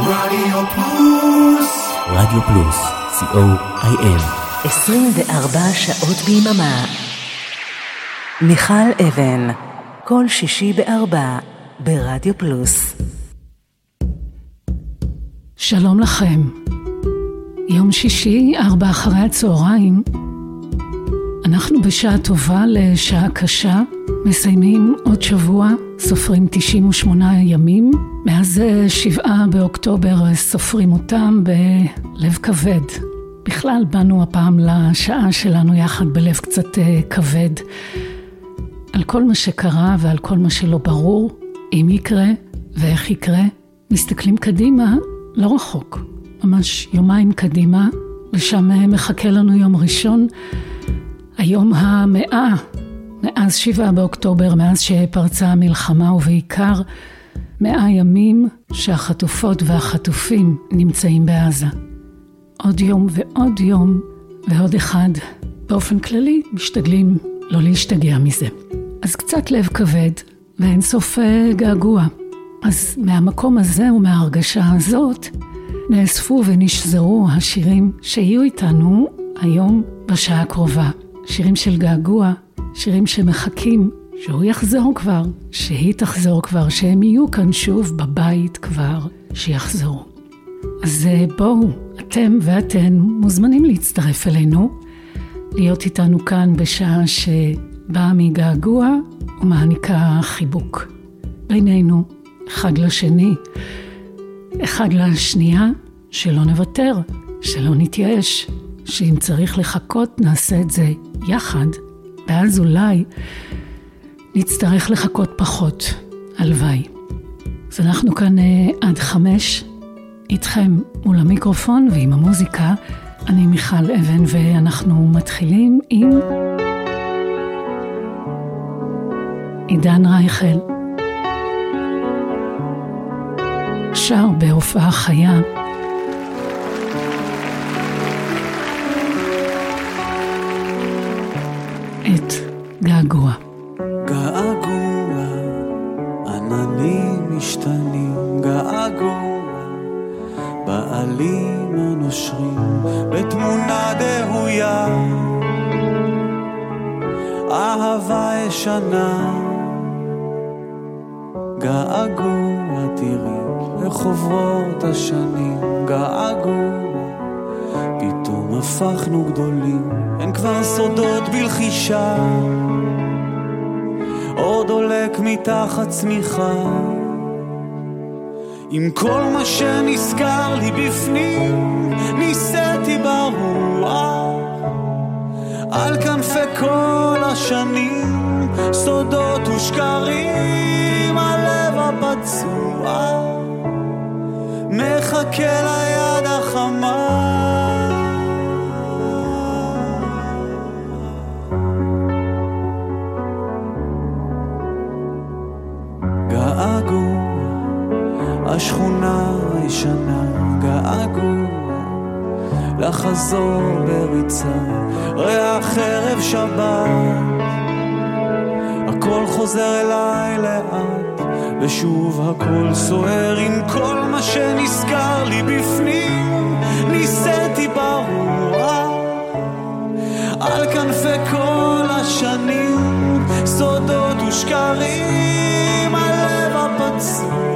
רדיו פלוס. רדיו פלוס, co.il 24 שעות ביממה. מיכל אבן, כל שישי בארבע, ברדיו פלוס. שלום לכם. יום שישי, ארבע אחרי הצהריים. אנחנו בשעה טובה לשעה קשה, מסיימים עוד שבוע, סופרים 98 ימים. מאז שבעה באוקטובר סופרים אותם בלב כבד. בכלל באנו הפעם לשעה שלנו יחד בלב קצת אה, כבד. על כל מה שקרה ועל כל מה שלא ברור, אם יקרה ואיך יקרה, מסתכלים קדימה, לא רחוק, ממש יומיים קדימה, ושם אה, מחכה לנו יום ראשון, היום המאה, מאז שבעה באוקטובר, מאז שפרצה המלחמה, ובעיקר מאה ימים שהחטופות והחטופים נמצאים בעזה. עוד יום ועוד יום ועוד אחד. באופן כללי, משתדלים לא להשתגע מזה. אז קצת לב כבד ואין סוף אה, געגוע. אז מהמקום הזה ומההרגשה הזאת נאספו ונשזרו השירים שיהיו איתנו היום בשעה הקרובה. שירים של געגוע, שירים שמחכים שהוא יחזור כבר, שהיא תחזור כבר, שהם יהיו כאן שוב בבית כבר, שיחזרו. אז אה, בואו, אתם ואתן מוזמנים להצטרף אלינו, להיות איתנו כאן בשעה שבאה מגעגוע ומעניקה חיבוק. בינינו, אחד לשני, אחד לשנייה, שלא נוותר, שלא נתייאש, שאם צריך לחכות נעשה את זה יחד, ואז אולי נצטרך לחכות פחות, הלוואי. אז אנחנו כאן uh, עד חמש, איתכם מול המיקרופון ועם המוזיקה. אני מיכל אבן ואנחנו מתחילים עם עידן רייכל. שר בהופעה חיה געגוע. געגוע, עננים משתנים, געגוע, בעלים הנושרים בתמונה דהויה. אהבה ישנה, געגוע תראי איך עוברות השנים, געגוע, הפכנו גדולים, אין כבר סודות בלחישה. אור דולק מתחת צמיחה. עם כל מה שנסגר לי בפנים, ניסיתי ברוח. על כנפי כל השנים, סודות ושקרים, הלב הפצוע. מחכה ליד החמה. השכונה הישנה, געגוע, לחזור בריצה, ריח ערב שבת, הכל חוזר אליי לאט, ושוב הכל סוער עם כל מה שנסגר לי בפנים, ניסיתי ברוח, על כנפי כל השנים, סודות ושקרים, הלב הפצוע,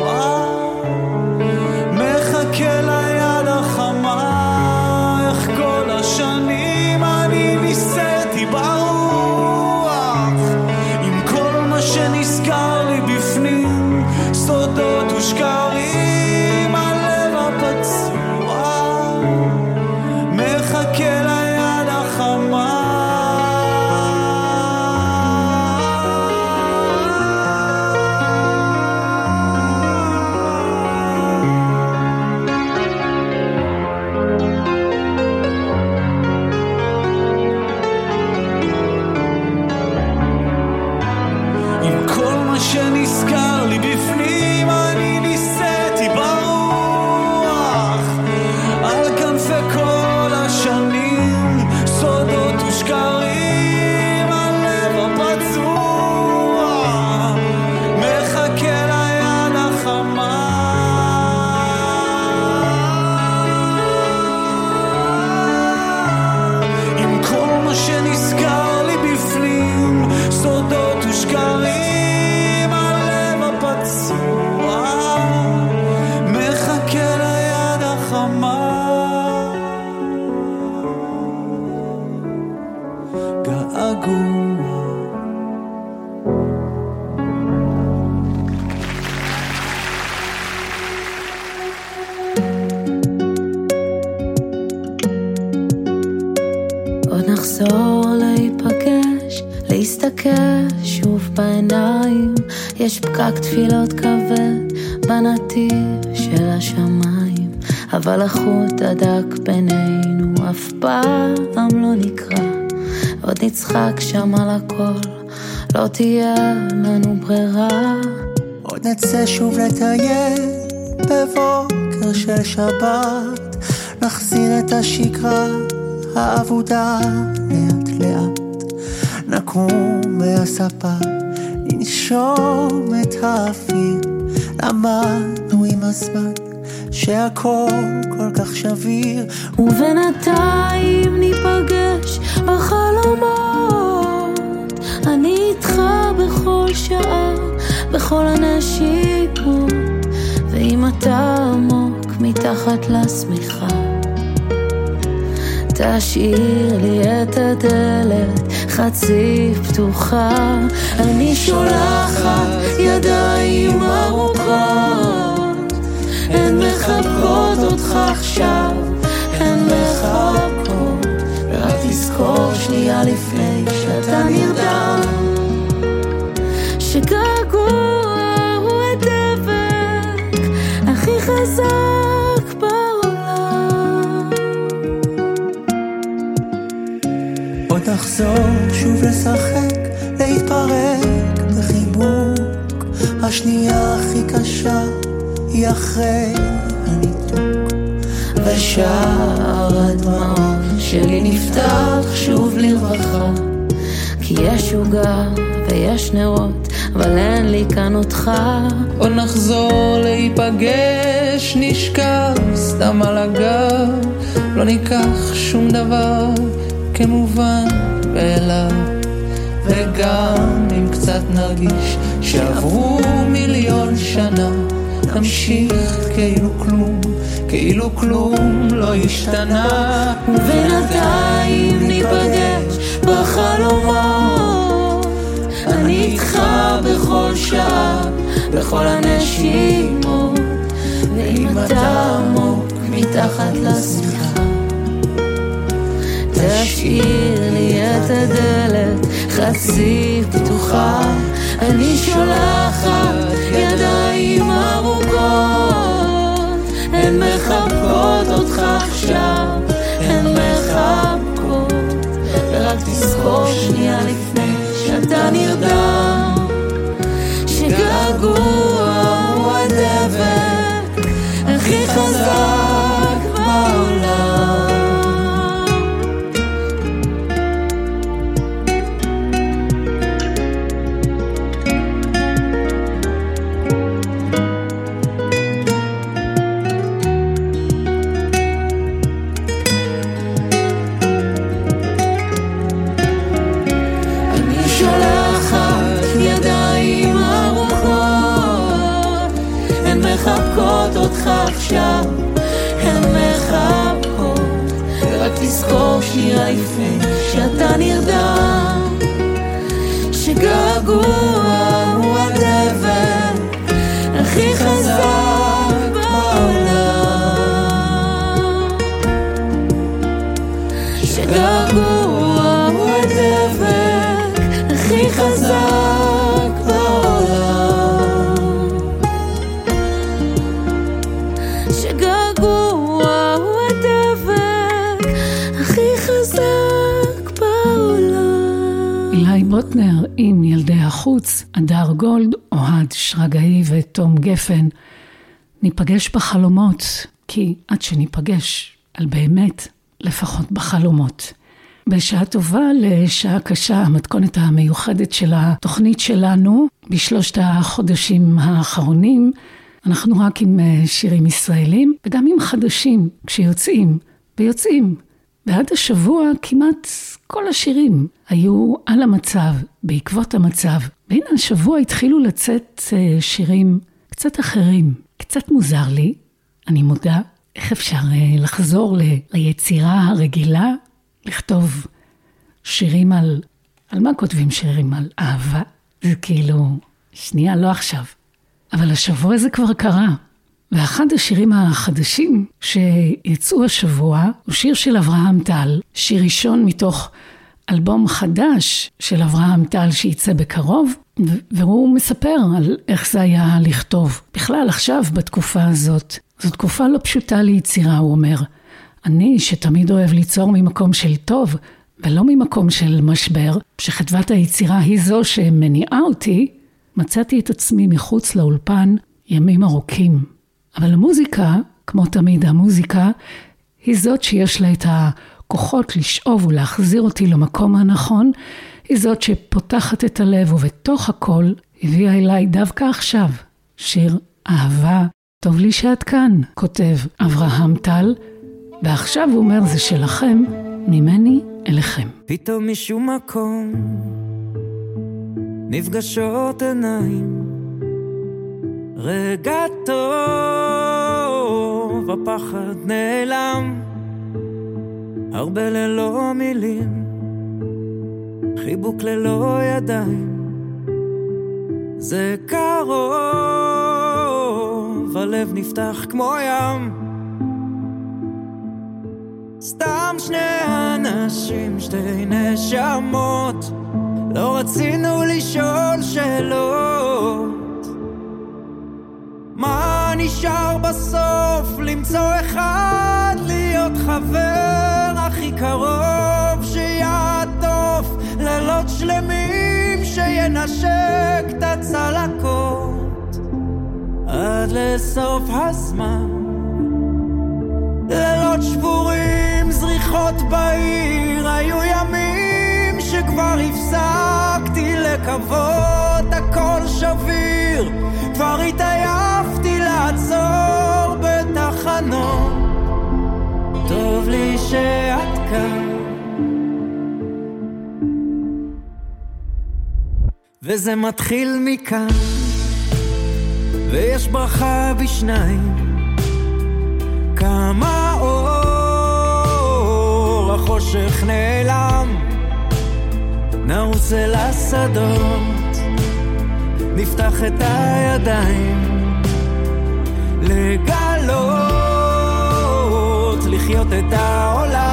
מסתכל שוב בעיניים, יש פקק תפילות כבד בנתיב של השמיים, אבל החוט הדק בינינו אף פעם לא נקרע, עוד נצחק שם על הכל, לא תהיה לנו ברירה. עוד נצא שוב לטייל בבוקר של שבת, נחזיר את השגרה האבודה לאט לאט. נקום מהספה, ננשום את האוויר, למדנו עם הזמן שהכל כל כך שביר. ובינתיים ניפגש בחלומות, אני איתך בכל שעה, בכל הנשימות, ואם אתה עמוק מתחת לשמיכה, תשאיר לי את הדלת חצי פתוחה, אני שולחת ידיים ארוכות, הן מחבקות אותך עכשיו, הן מחבקות, ורק תזכור שנייה לפני שאתה נרדם, שגעגוע הוא הדבק הכי חזק עוד נחזור שוב לשחק, להתפרק בחיבוק. השנייה הכי קשה היא אחרי הניתוק. ושער הדמעות שלי נפתח שוב לרווחה כי יש עוגה ויש נרות אבל אין לי כאן אותך עוד נחזור להיפגש, נשכב סתם על הגב, לא ניקח שום דבר כמובן מאליו. וגם אם קצת נרגיש שעברו מיליון שנה, נמשיך כאילו כלום, כאילו כלום לא השתנה. ובינתיים ניפגש בחלומות אני איתך בכל שעה, בכל הנשימות ואם אתה עמוק מתחת לשמיכה תשאיר לי את הדלת חצי פתוחה. אני שולחת ידיים ארוכות. הן מחבקות אותך עכשיו הן מחבקות. ורק תזכור שנייה לפני שאתה נרדם שגעגוע הוא הדבק הכי חזק תזכור שנייה לפני שאתה נרדם, שגעגוע הוא הדבק הכי חזק בעולם. שגעגוע הוא הדבק הכי חזק גולד, אוהד שרגאי ותום גפן. ניפגש בחלומות, כי עד שניפגש על באמת, לפחות בחלומות. בשעה טובה לשעה קשה, המתכונת המיוחדת של התוכנית שלנו, בשלושת החודשים האחרונים, אנחנו רק עם אה, שירים ישראלים, וגם עם חדשים, כשיוצאים, ויוצאים. ועד השבוע כמעט כל השירים היו על המצב, בעקבות המצב. והנה השבוע התחילו לצאת אה, שירים קצת אחרים. קצת מוזר לי, אני מודה, איך אפשר אה, לחזור ל- ליצירה הרגילה, לכתוב שירים על... על מה כותבים שירים? על אהבה? זה כאילו, שנייה, לא עכשיו. אבל השבוע זה כבר קרה. ואחד השירים החדשים שיצאו השבוע הוא שיר של אברהם טל, שיר ראשון מתוך אלבום חדש של אברהם טל שייצא בקרוב, והוא מספר על איך זה היה לכתוב. בכלל, עכשיו, בתקופה הזאת, זו תקופה לא פשוטה ליצירה, הוא אומר. אני, שתמיד אוהב ליצור ממקום של טוב, ולא ממקום של משבר, שחדוות היצירה היא זו שמניעה אותי, מצאתי את עצמי מחוץ לאולפן ימים ארוכים. אבל המוזיקה, כמו תמיד המוזיקה, היא זאת שיש לה את הכוחות לשאוב ולהחזיר אותי למקום הנכון, היא זאת שפותחת את הלב ובתוך הכל הביאה אליי דווקא עכשיו שיר אהבה. טוב לי שאת כאן, כותב אברהם טל, ועכשיו הוא אומר זה שלכם, ממני אליכם. פתאום משום מקום נפגשות עיניים רגע טוב, הפחד נעלם הרבה ללא מילים חיבוק ללא ידיים. זה קרוב, הלב נפתח כמו ים. סתם שני אנשים, שתי נשמות. לא רצינו לשאול שאלות. מה נשאר בסוף? למצוא אחד, להיות חבר הכי קרוב שלמים שינשק את הצלקות עד לסוף הזמן לילות שבורים, זריחות בעיר, היו ימים שכבר הפסקתי לקוות, הכל שביר, כבר התעייפתי לעצור בתחנות. טוב לי שאת כאן. וזה מתחיל מכאן, ויש ברכה בשניים. כמה אור, החושך נעלם, נרוץ אל השדות, נפתח את הידיים, לגלות, לחיות את העולם.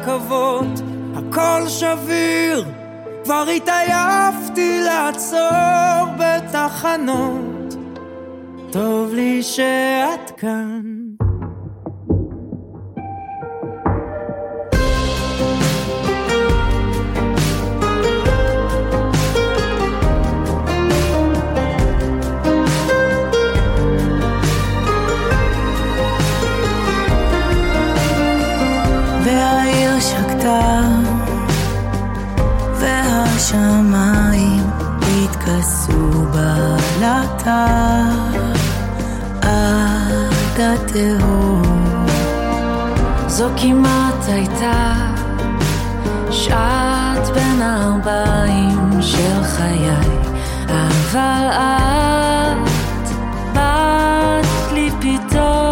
לקוות, הכל שביר, כבר התעייפתי לעצור בתחנות, טוב לי שאת כאן. בלטה עד התהום. זו כמעט הייתה שעת בין הארבעים של חיי, אבל את באת לי פתאום.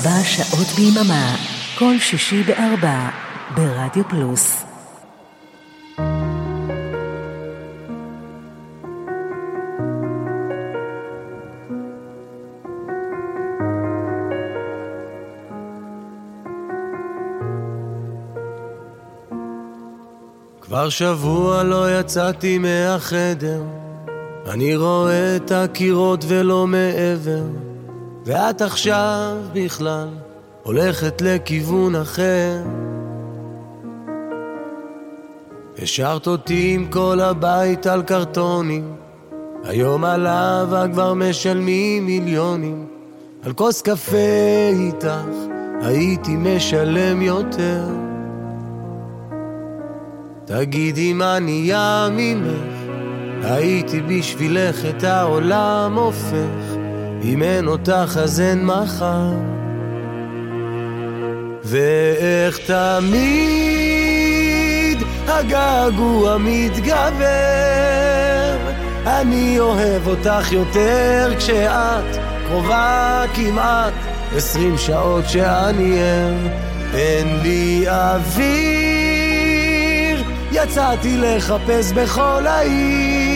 24 שעות ביממה, כל שישי בארבע, ברדיו פלוס. כבר שבוע לא יצאתי מהחדר, אני רואה את הקירות ולא מעבר, ואת עכשיו בכלל הולכת לכיוון אחר. השארת אותי עם כל הבית על קרטונים, היום על אהבה כבר משלמים מיליונים, על כוס קפה איתך הייתי משלם יותר. תגידי מה נהיה ממך, הייתי בשבילך את העולם הופך, אם אין אותך אז אין מחר. ואיך תמיד הגעגוע מתגבר, אני אוהב אותך יותר כשאת קרובה כמעט עשרים שעות שאני ער, אין לי אוויר, יצאתי לחפש בכל העיר,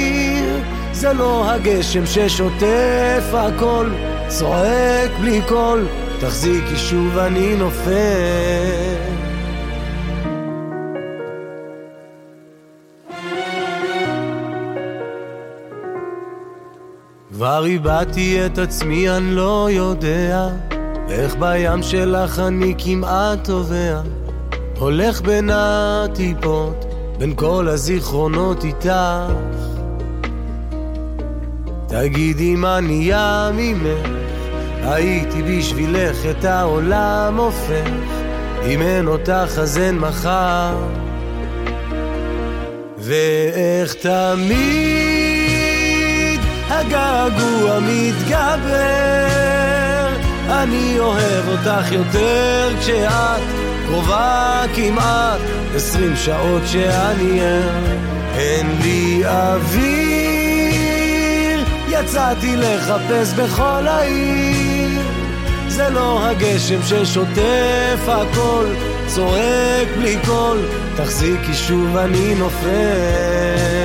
זה לא הגשם ששוטף הכל, צועק בלי קול, תחזיקי שוב אני נופל. כבר איבדתי את עצמי, אני לא יודע איך בים שלך אני כמעט טובע הולך בין הטיפות, בין כל הזיכרונות איתך תגידי מה נהיה ממך הייתי בשבילך את העולם הופך. אם אין אותך אז אין מחר. ואיך תמיד הגעגוע מתגבר אני אוהב אותך יותר כשאת קרובה כמעט עשרים שעות שאני ער אין לי אוויר יצאתי לחפש בכל העיר. זה לא הגשם ששוטף הכל צועק בלי קול תחזיקי שוב אני נופל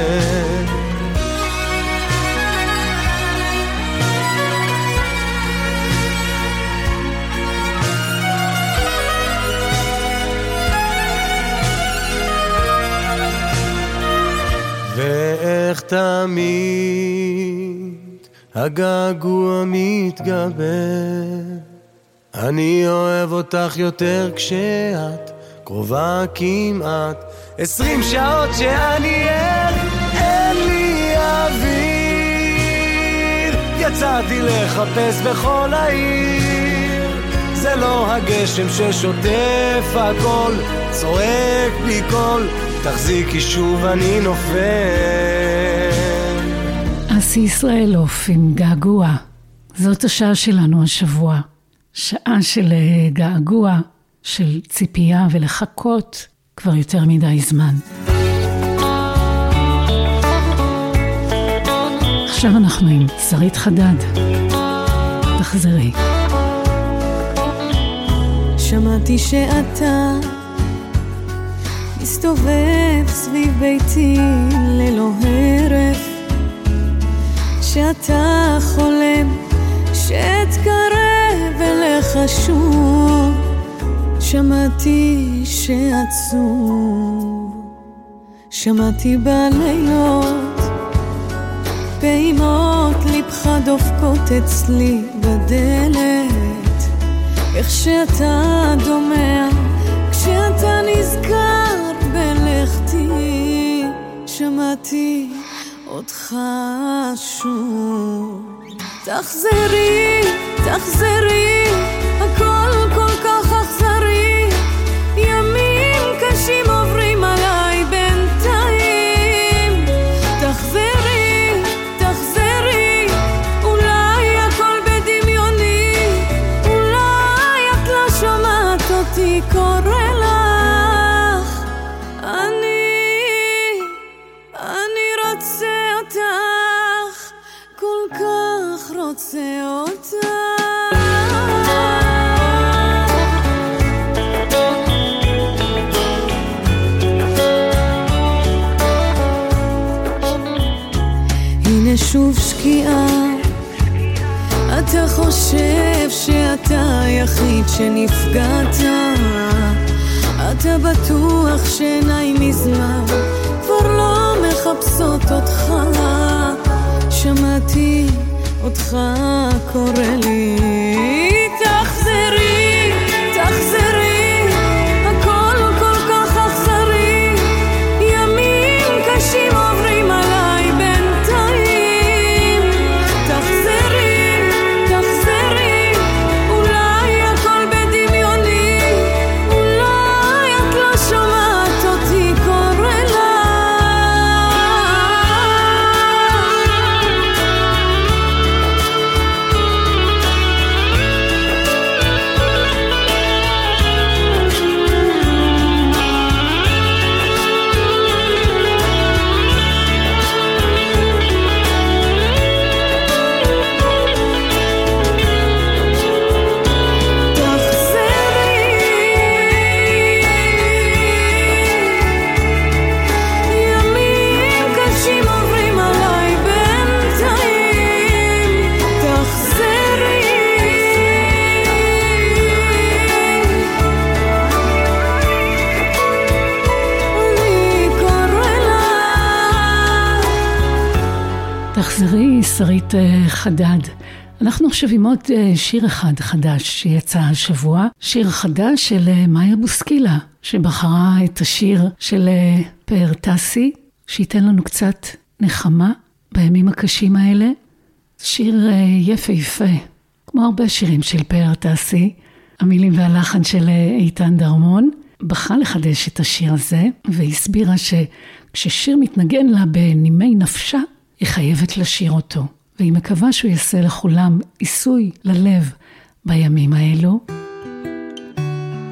תמיד הגעגוע מתגבר. אני אוהב אותך יותר כשאת קרובה כמעט. עשרים שעות שאני ער, אין לי אוויר. יצאתי לחפש בכל העיר. זה לא הגשם ששוטף הכל, צועק בלי קול, תחזיקי שוב אני נופל. אסי ישראלוף עם געגוע. זאת השעה שלנו השבוע. שעה של אה, געגוע, של ציפייה ולחכות כבר יותר מדי זמן. עכשיו אנחנו עם שרית חדד. תחזרי. שמעתי שאתה מסתובב סביב ביתי ללא הרף שאתה חולם שאתקרב אליך שוב שמעתי שעצוב. שמעתי בלילות פעימות ליבך דופקות אצלי בדלת. איך שאתה דומע כשאתה נזכר בלכתי שמעתי אותך שוב. תחזרי, תחזרי, הכל כל כך אכזרי. ימים קשים עוברים עליי בינתיים. תחזרי, תחזרי, אולי הכל בדמיוני. אולי את לא שומעת אותי קורא שעיניי מזמן כבר לא מחפשות אותך. שמעתי אותך קורא לי שרית אה, חדד. אנחנו עכשיו עם עוד אה, שיר אחד חדש שיצא השבוע, שיר חדש של אה, מאיה בוסקילה, שבחרה את השיר של פאר טסי, שייתן לנו קצת נחמה בימים הקשים האלה. שיר יפהפה, כמו הרבה שירים של פאר טסי, המילים והלחן של איתן דרמון. בחרה לחדש את השיר הזה, והסבירה שכששיר מתנגן לה בנימי נפשה, היא חייבת לשיר אותו, והיא מקווה שהוא יעשה לכולם עיסוי ללב בימים האלו.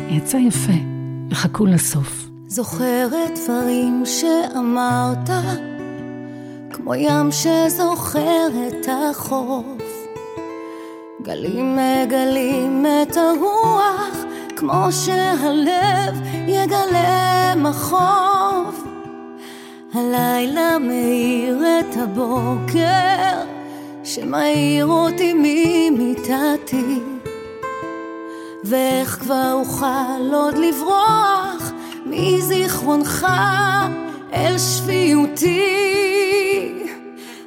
יצא יפה, וחכו לסוף. זוכרת דברים שאמרת, כמו ים שזוכר את החוף. גלים מגלים את הרוח, כמו שהלב יגלה מחוף. הלילה מאיר את הבוקר שמאיר אותי ממיטתי. ואיך כבר אוכל עוד לברוח מזיכרונך אל שפיותי?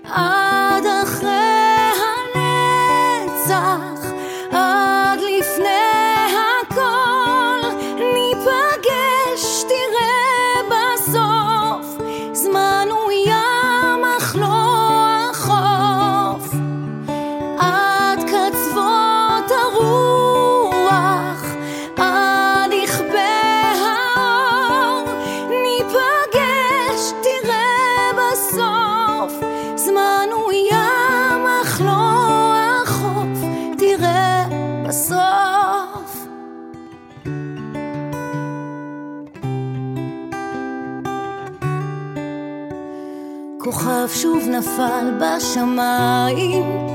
עד אחרי הנצח כוכב שוב נפל בשמיים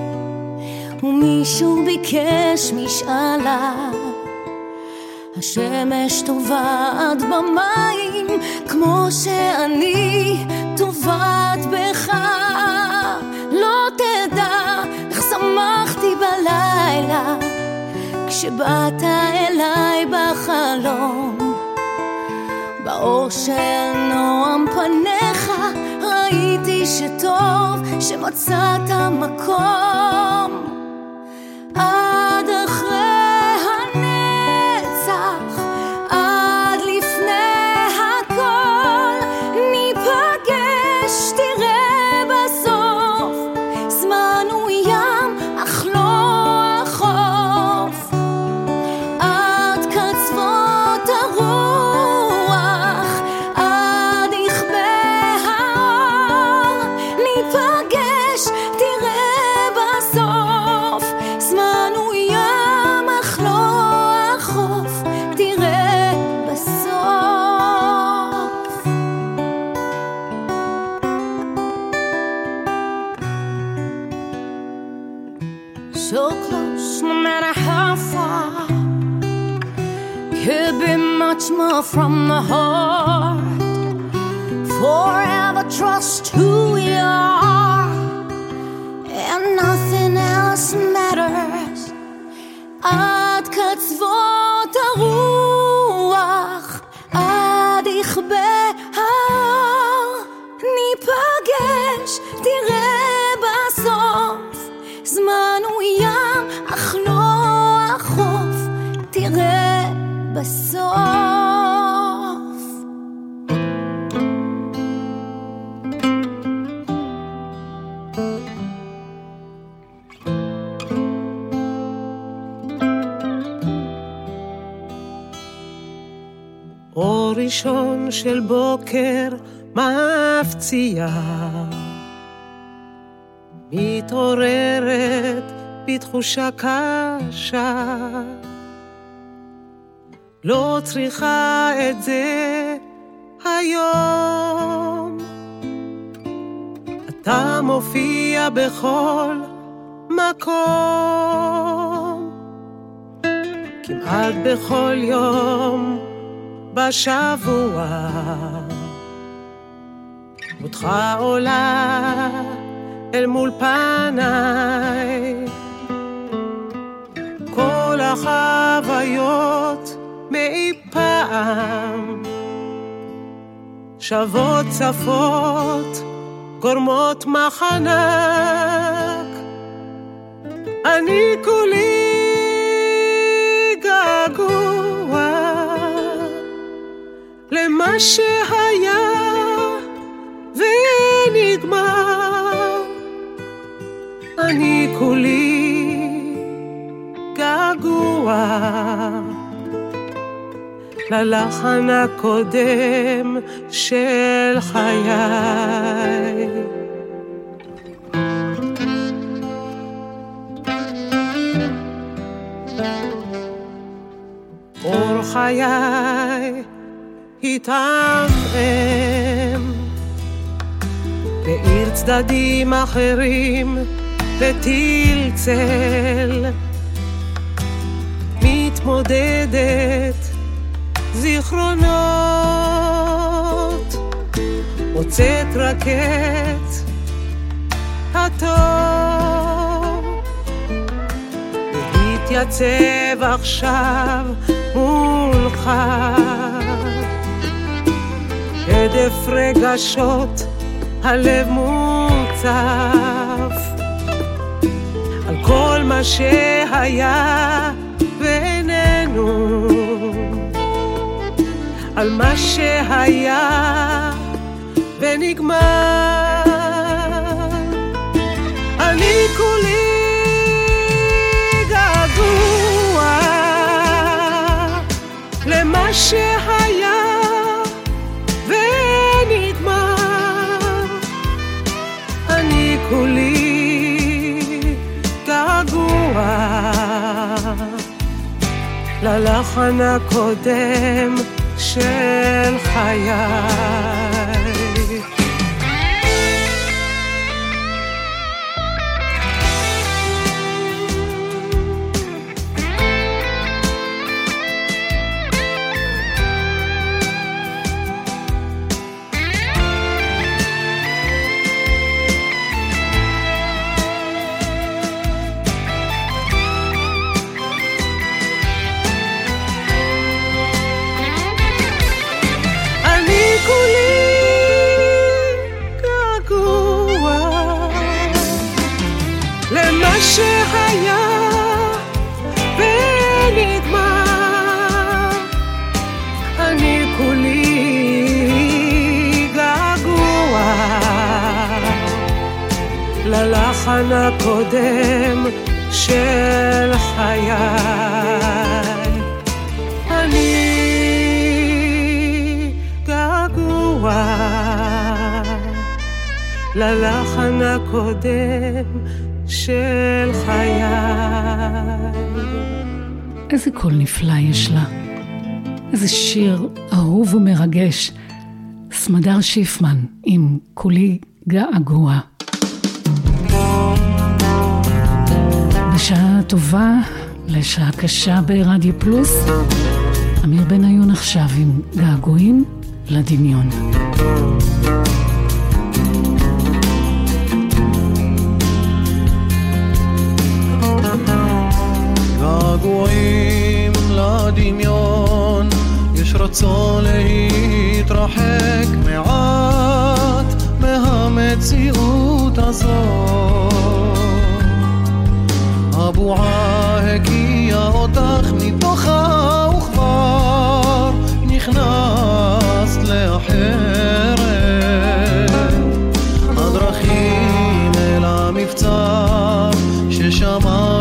ומישהו ביקש משאלה. השמש טובעת במים כמו שאני טובעת בך. לא תדע איך שמחתי בלילה כשבאת אליי בחלום. באור של נועם ראיתי שטוב שמצאת מקום from the heart. Forever trust who ראשון של בוקר מפציע, מתעוררת בתחושה קשה. לא צריכה את זה היום. אתה מופיע בכל מקום, כמעט בכל יום. בשבוע. אותך עולה אל מול פניי, כל החוויות מאי פעם, שוות צפות, גורמות מחנק. אני כולי למה שהיה ונגמר. אני כולי געגוע ללחן הקודם של חיי. אור חיי התעמם בעיר צדדים אחרים וטיל צל. מתמודדת זיכרונות. מוצאת רק את הטוב. להתייצב עכשיו מולך הדף רגשות, הלב מוצף על כל מה שהיה ואיננו, על מה שהיה ונגמר. אני כולי ללחן הקודם של חיי. ללחן הקודם של חיי. אני געגוע ללחן הקודם של חיי. איזה קול נפלא יש לה. איזה שיר אהוב ומרגש. סמדר שיפמן עם כולי געגוע. משעה טובה לשעה קשה ברדיו פלוס. אמיר בניון עכשיו עם געגועים לדמיון. געגועים לדמיון, יש רצון להתרחק מעט מהמציאות הזאת. הבועה הגיעה אותך מתוכה וכבר נכנסת לאחרת. הדרכים אל המבצר ששמעת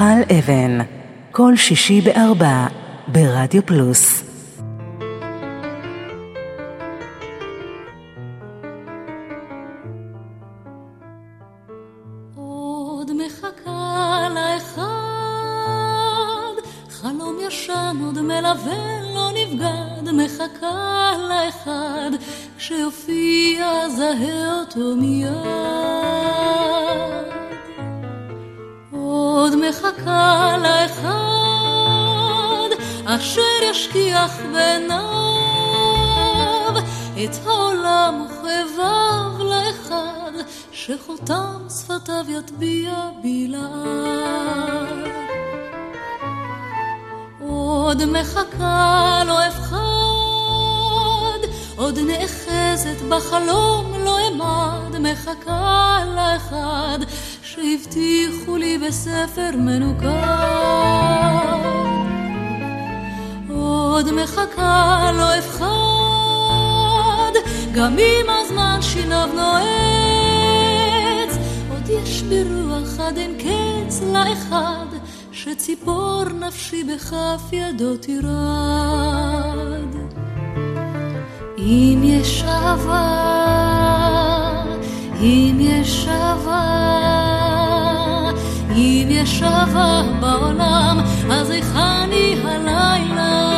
מיכל אבן, כל שישי בארבע, ברדיו פלוס. שחותם שפתיו יטביע בלעד. עוד מחכה לא אפחד, עוד נאחזת בחלום לא אמד, מחכה לאחד שהבטיחו לי בספר מנוקד. עוד מחכה לא אפחד, גם אם הזמן שיניו יש ברוח עד אין קץ לאחד, שציפור נפשי בכף ידו תירד. אם יש אהבה, אם יש אהבה אם יש אהבה בעולם, אז היכני הלילה?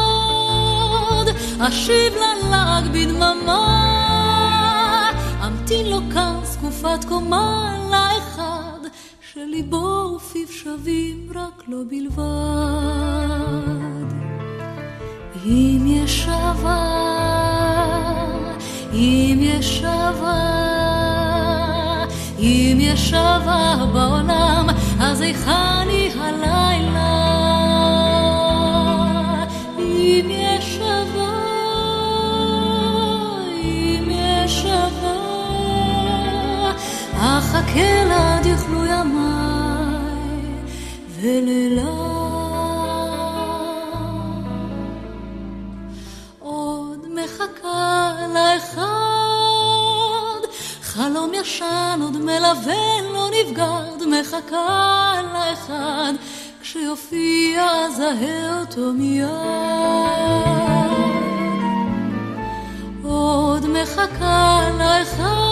אשיב ללעג בדממה. אמתין לו כאן זקופת קומה לאחד, שליבו ופיו שווים רק לו בלבד. אם יש אהבה, אם יש אהבה, אם יש אהבה בעולם, אז היכן היא הלילה? ימיי ולילה. מחכה לאחד. חלום ישן עוד לא מחכה לאחד. כשיופיע. עוד מחכה לאחד,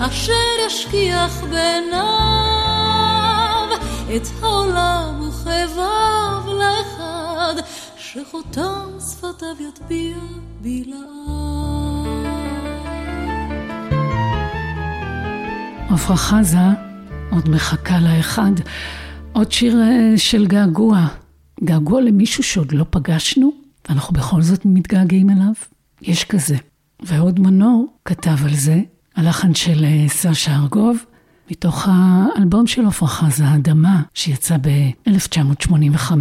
אשר ישכיח בעיניו את העולם וכאביו לאחד. שחותם שפתיו יטביע בלעד. עפרה חזה עוד מחכה לאחד. עוד שיר אה, של געגוע. געגוע למישהו שעוד לא פגשנו, ואנחנו בכל זאת מתגעגעים אליו. יש כזה. ואהוד מנור כתב על זה, הלחן של אה, סשה ארגוב, מתוך האלבום של עפרה חזה, האדמה, שיצא ב-1985.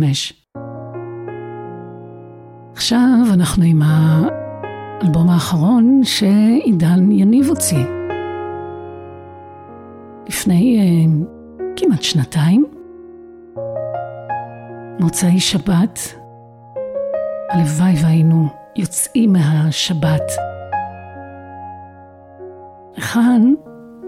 עכשיו אנחנו עם האלבום האחרון שעידן יניב הוציא. לפני uh, כמעט שנתיים, מוצאי שבת, הלוואי והיינו יוצאים מהשבת. היכן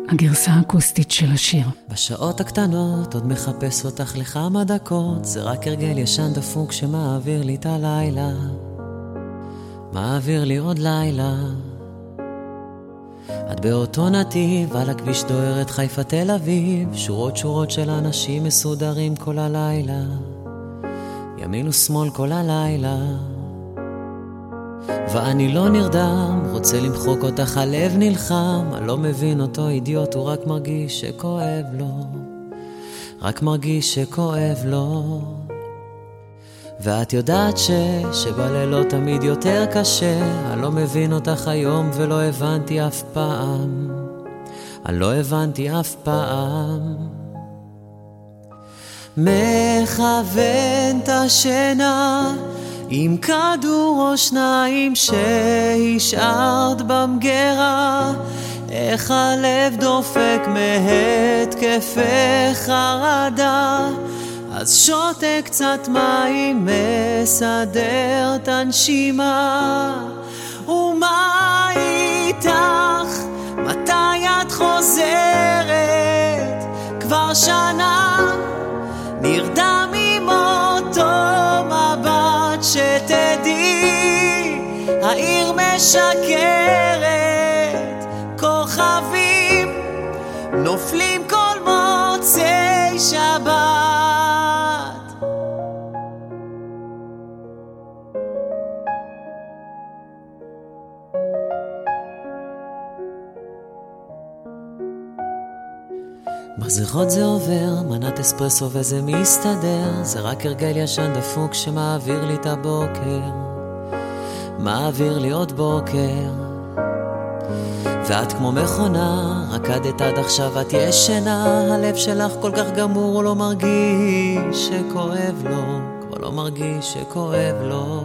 הגרסה האקוסטית של השיר. בשעות הקטנות עוד מחפש אותך לכמה דקות, זה רק הרגל ישן דפוק שמעביר לי את הלילה. מעביר לי עוד לילה. את באותו נתיב, על הכביש דוהרת חיפה תל אביב, שורות שורות של אנשים מסודרים כל הלילה. ימין ושמאל כל הלילה. ואני לא נרדם, רוצה למחוק אותך, הלב נלחם, אני לא מבין אותו אידיוט, הוא רק מרגיש שכואב לו, רק מרגיש שכואב לו. ואת יודעת ש... שבלילות תמיד יותר קשה, אני לא מבין אותך היום ולא הבנתי אף פעם, אני לא הבנתי אף פעם. מכוון את השינה עם כדור או שניים שהשארת במגירה איך הלב דופק מהתקפי חרדה אז שותה קצת מים, מסדר את הנשימה ומה איתך? מתי את חוזרת? כבר שנה נרדם שתדעי, העיר משקרת, כוכבים נופלים כל מוצאי שבת. בזיכרות זה עובר, מנת אספרסו וזה מסתדר, זה רק הרגל ישן דפוק שמעביר לי את הבוקר, מעביר לי עוד בוקר. ואת כמו מכונה, רקדת עד עכשיו את ישנה, הלב שלך כל כך גמור, הוא לא מרגיש שכואב לו, כבר לא מרגיש שכואב לו.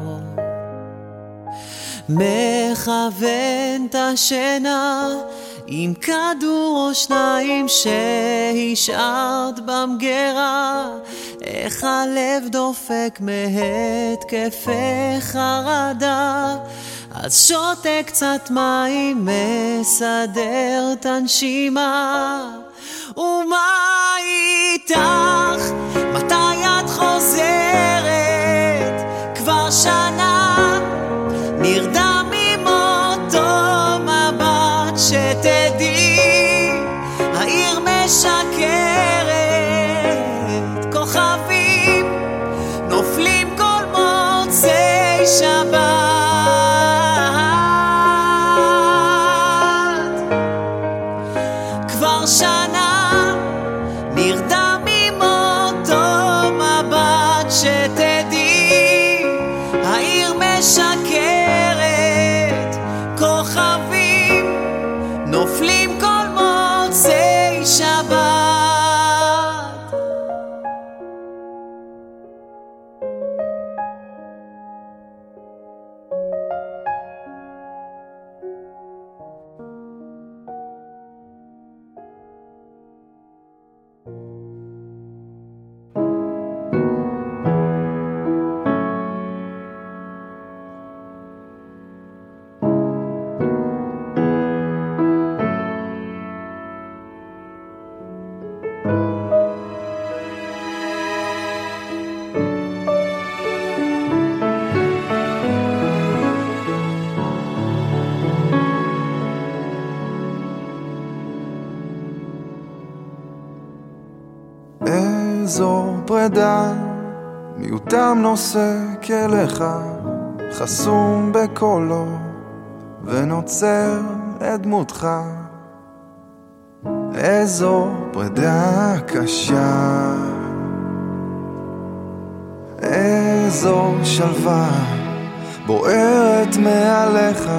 מכוון את השינה עם כדור או שניים שהשארת במגירה, איך הלב דופק מהתקפי חרדה. אז שותה קצת מים, מסדר את הנשימה. ומה איתך? מתי את חוזרת? כבר שנה נרדם העיר משקרת, איזו פרידה, מיעוטם נוסק אליך, חסום בקולו, ונוצר את דמותך. איזו פרידה קשה, איזו שלווה בוערת מעליך,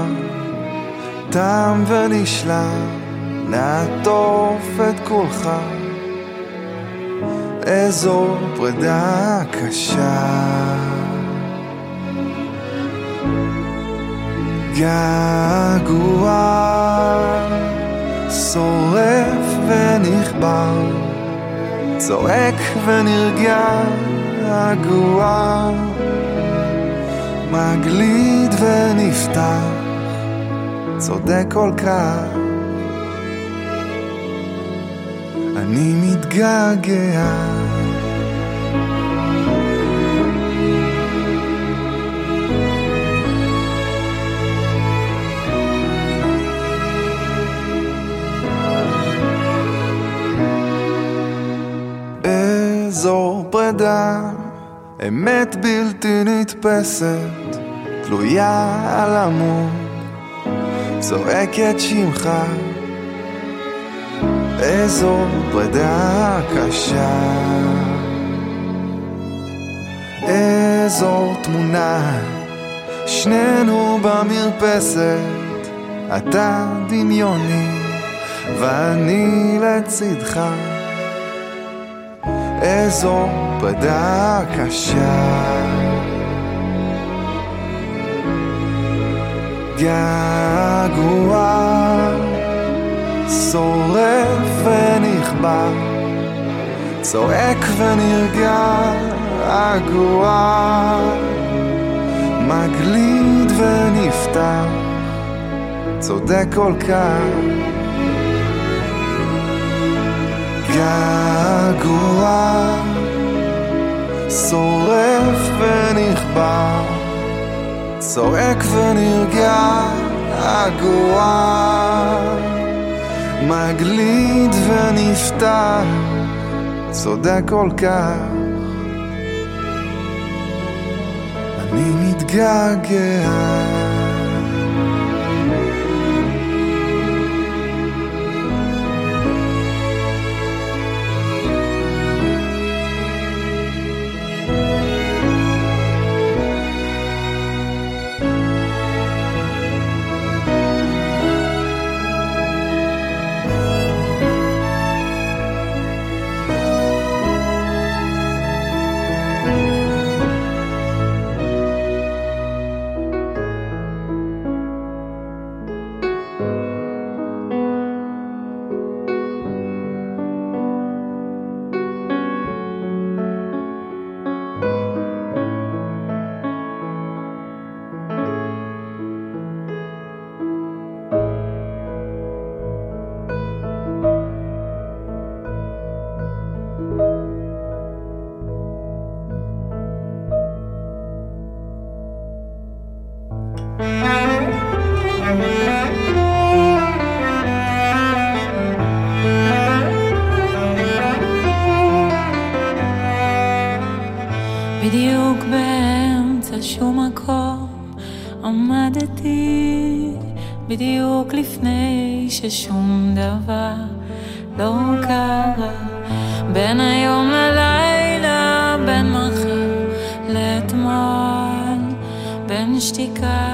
תם ונשלם, נעטוף את כולך. איזו פרידה קשה. געגוע שורף ונכבר, צועק ונרגע, געגוע מגליד ונפתח, צודק כל כך. אני מתגעגע. איזו פרידה, אמת בלתי נתפסת, תלויה על עמוד, צועקת שמך. איזו פרידה קשה. איזו תמונה, שנינו במרפסת, אתה דמיוני ואני לצדך. איזו פרידה קשה. געגוע שורף ונכבה, צועק ונרגע, רגוע, מגליד ונפתח, צודק כל כך. געגוע, שורף ונכבה, צועק ונרגע, הגוע, מגליד ונפתח, צודק כל כך. אני מתגעגע. ששום דבר לא קרה. בין היום ללילה, בין מחר לאתמול, בין שתיקה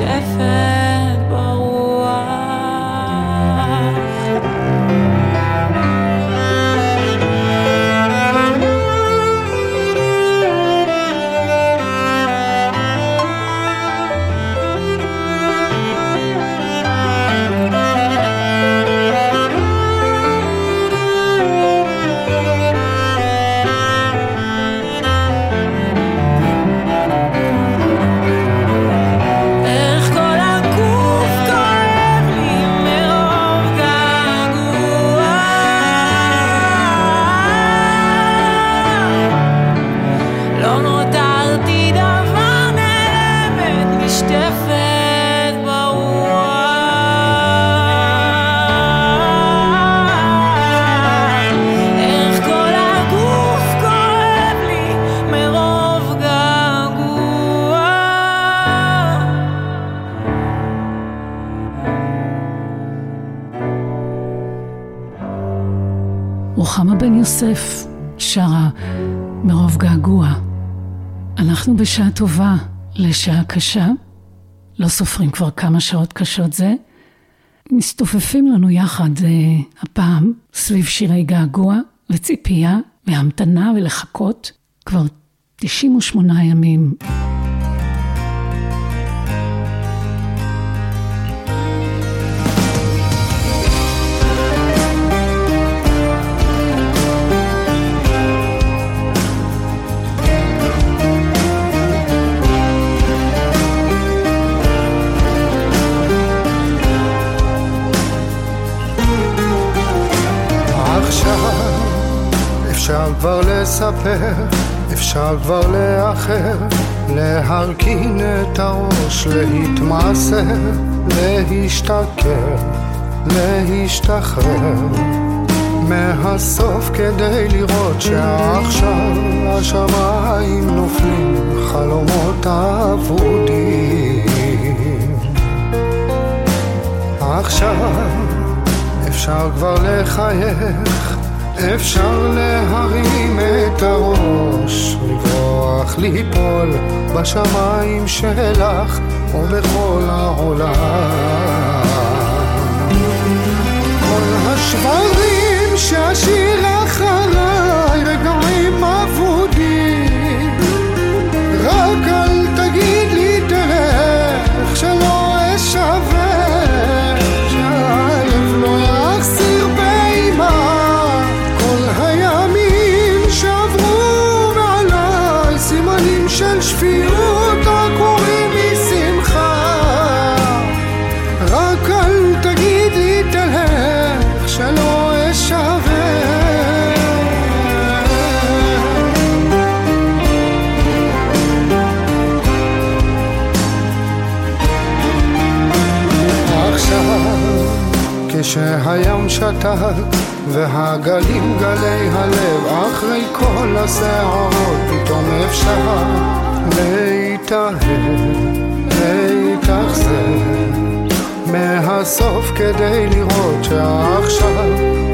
death יוסף שרה מרוב געגוע. אנחנו בשעה טובה לשעה קשה, לא סופרים כבר כמה שעות קשות זה. מסתופפים לנו יחד uh, הפעם סביב שירי געגוע וציפייה והמתנה ולחכות כבר 98 ימים. כבר לספר, אפשר כבר לאחר, להרכין את הראש, להתמסר, להשתכר, להשתחרר. מהסוף כדי לראות שעכשיו השמיים נופלים, חלומות אבודים. עכשיו אפשר כבר לחייך, אפשר להרים את הראש, לברוח, ליפול בשמיים שלך ובכל העולם. כל השברים שהשיר שתק והגלים גלי הלב אחרי כל הסערות פתאום אפשר להתאהב, להתאכזר מהסוף כדי לראות שעכשיו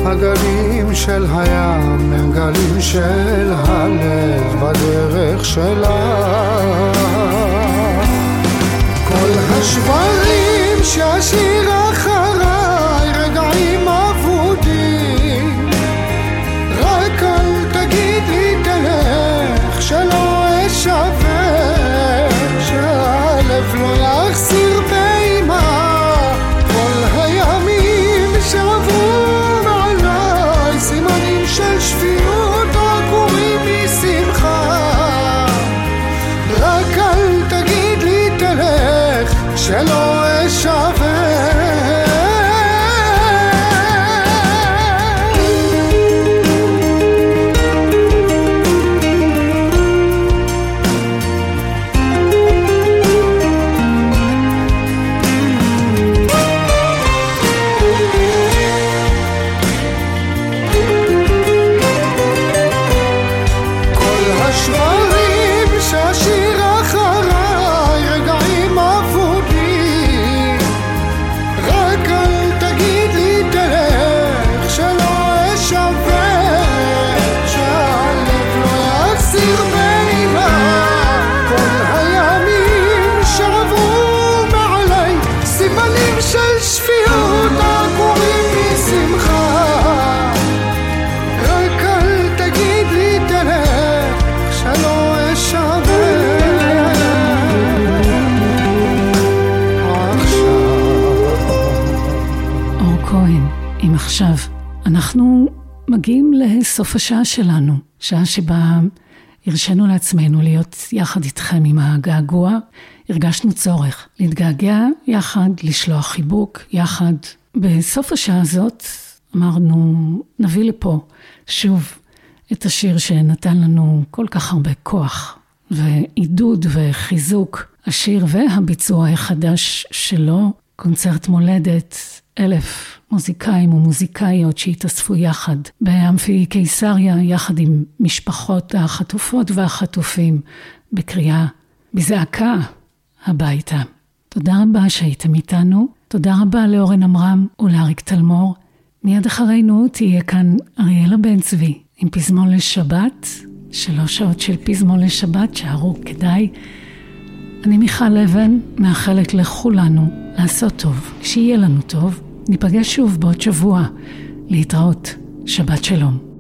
הגלים של הים הם גלים של הלב בדרך שלה. כל השברים שהשיר לסוף השעה שלנו, שעה שבה הרשינו לעצמנו להיות יחד איתכם עם הגעגוע. הרגשנו צורך להתגעגע יחד, לשלוח חיבוק יחד. בסוף השעה הזאת אמרנו, נביא לפה שוב את השיר שנתן לנו כל כך הרבה כוח ועידוד וחיזוק. השיר והביצוע החדש שלו, קונצרט מולדת, אלף מוזיקאים ומוזיקאיות שהתאספו יחד באמפי קיסריה, יחד עם משפחות החטופות והחטופים, בקריאה, בזעקה, הביתה. תודה רבה שהייתם איתנו, תודה רבה לאורן עמרם ולאריק תלמור. מיד אחרינו תהיה כאן אריאלה בן צבי עם פזמון לשבת, שלוש שעות של פזמון לשבת, שערו כדאי. אני מיכל אבן, מאחלת לכולנו לעשות טוב, שיהיה לנו טוב. ניפגש שוב בעוד שבוע. להתראות. שבת שלום.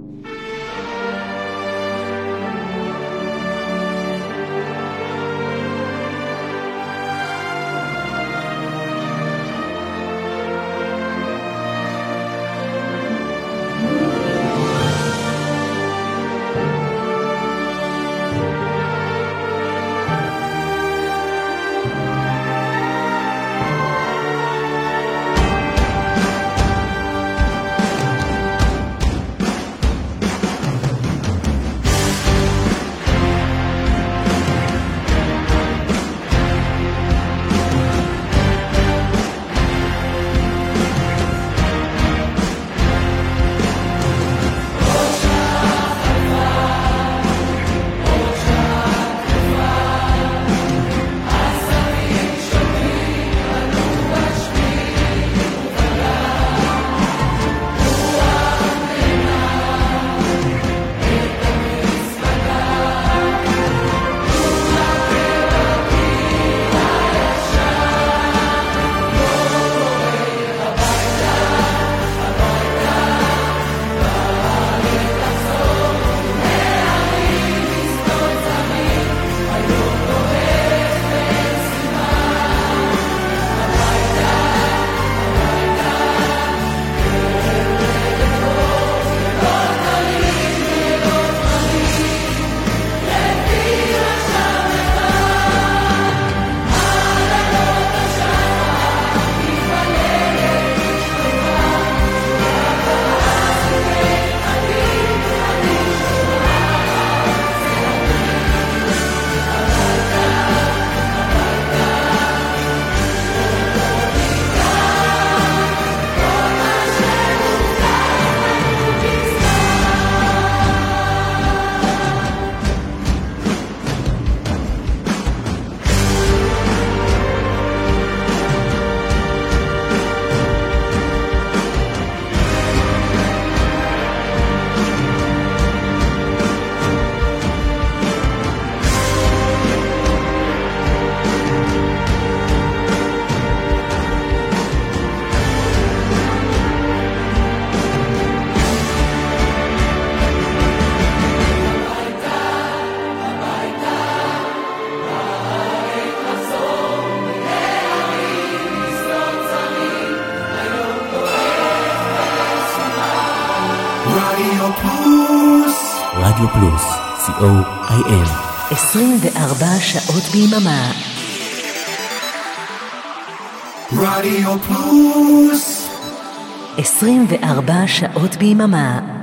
ביממה. רדיו פלוס 24 שעות ביממה.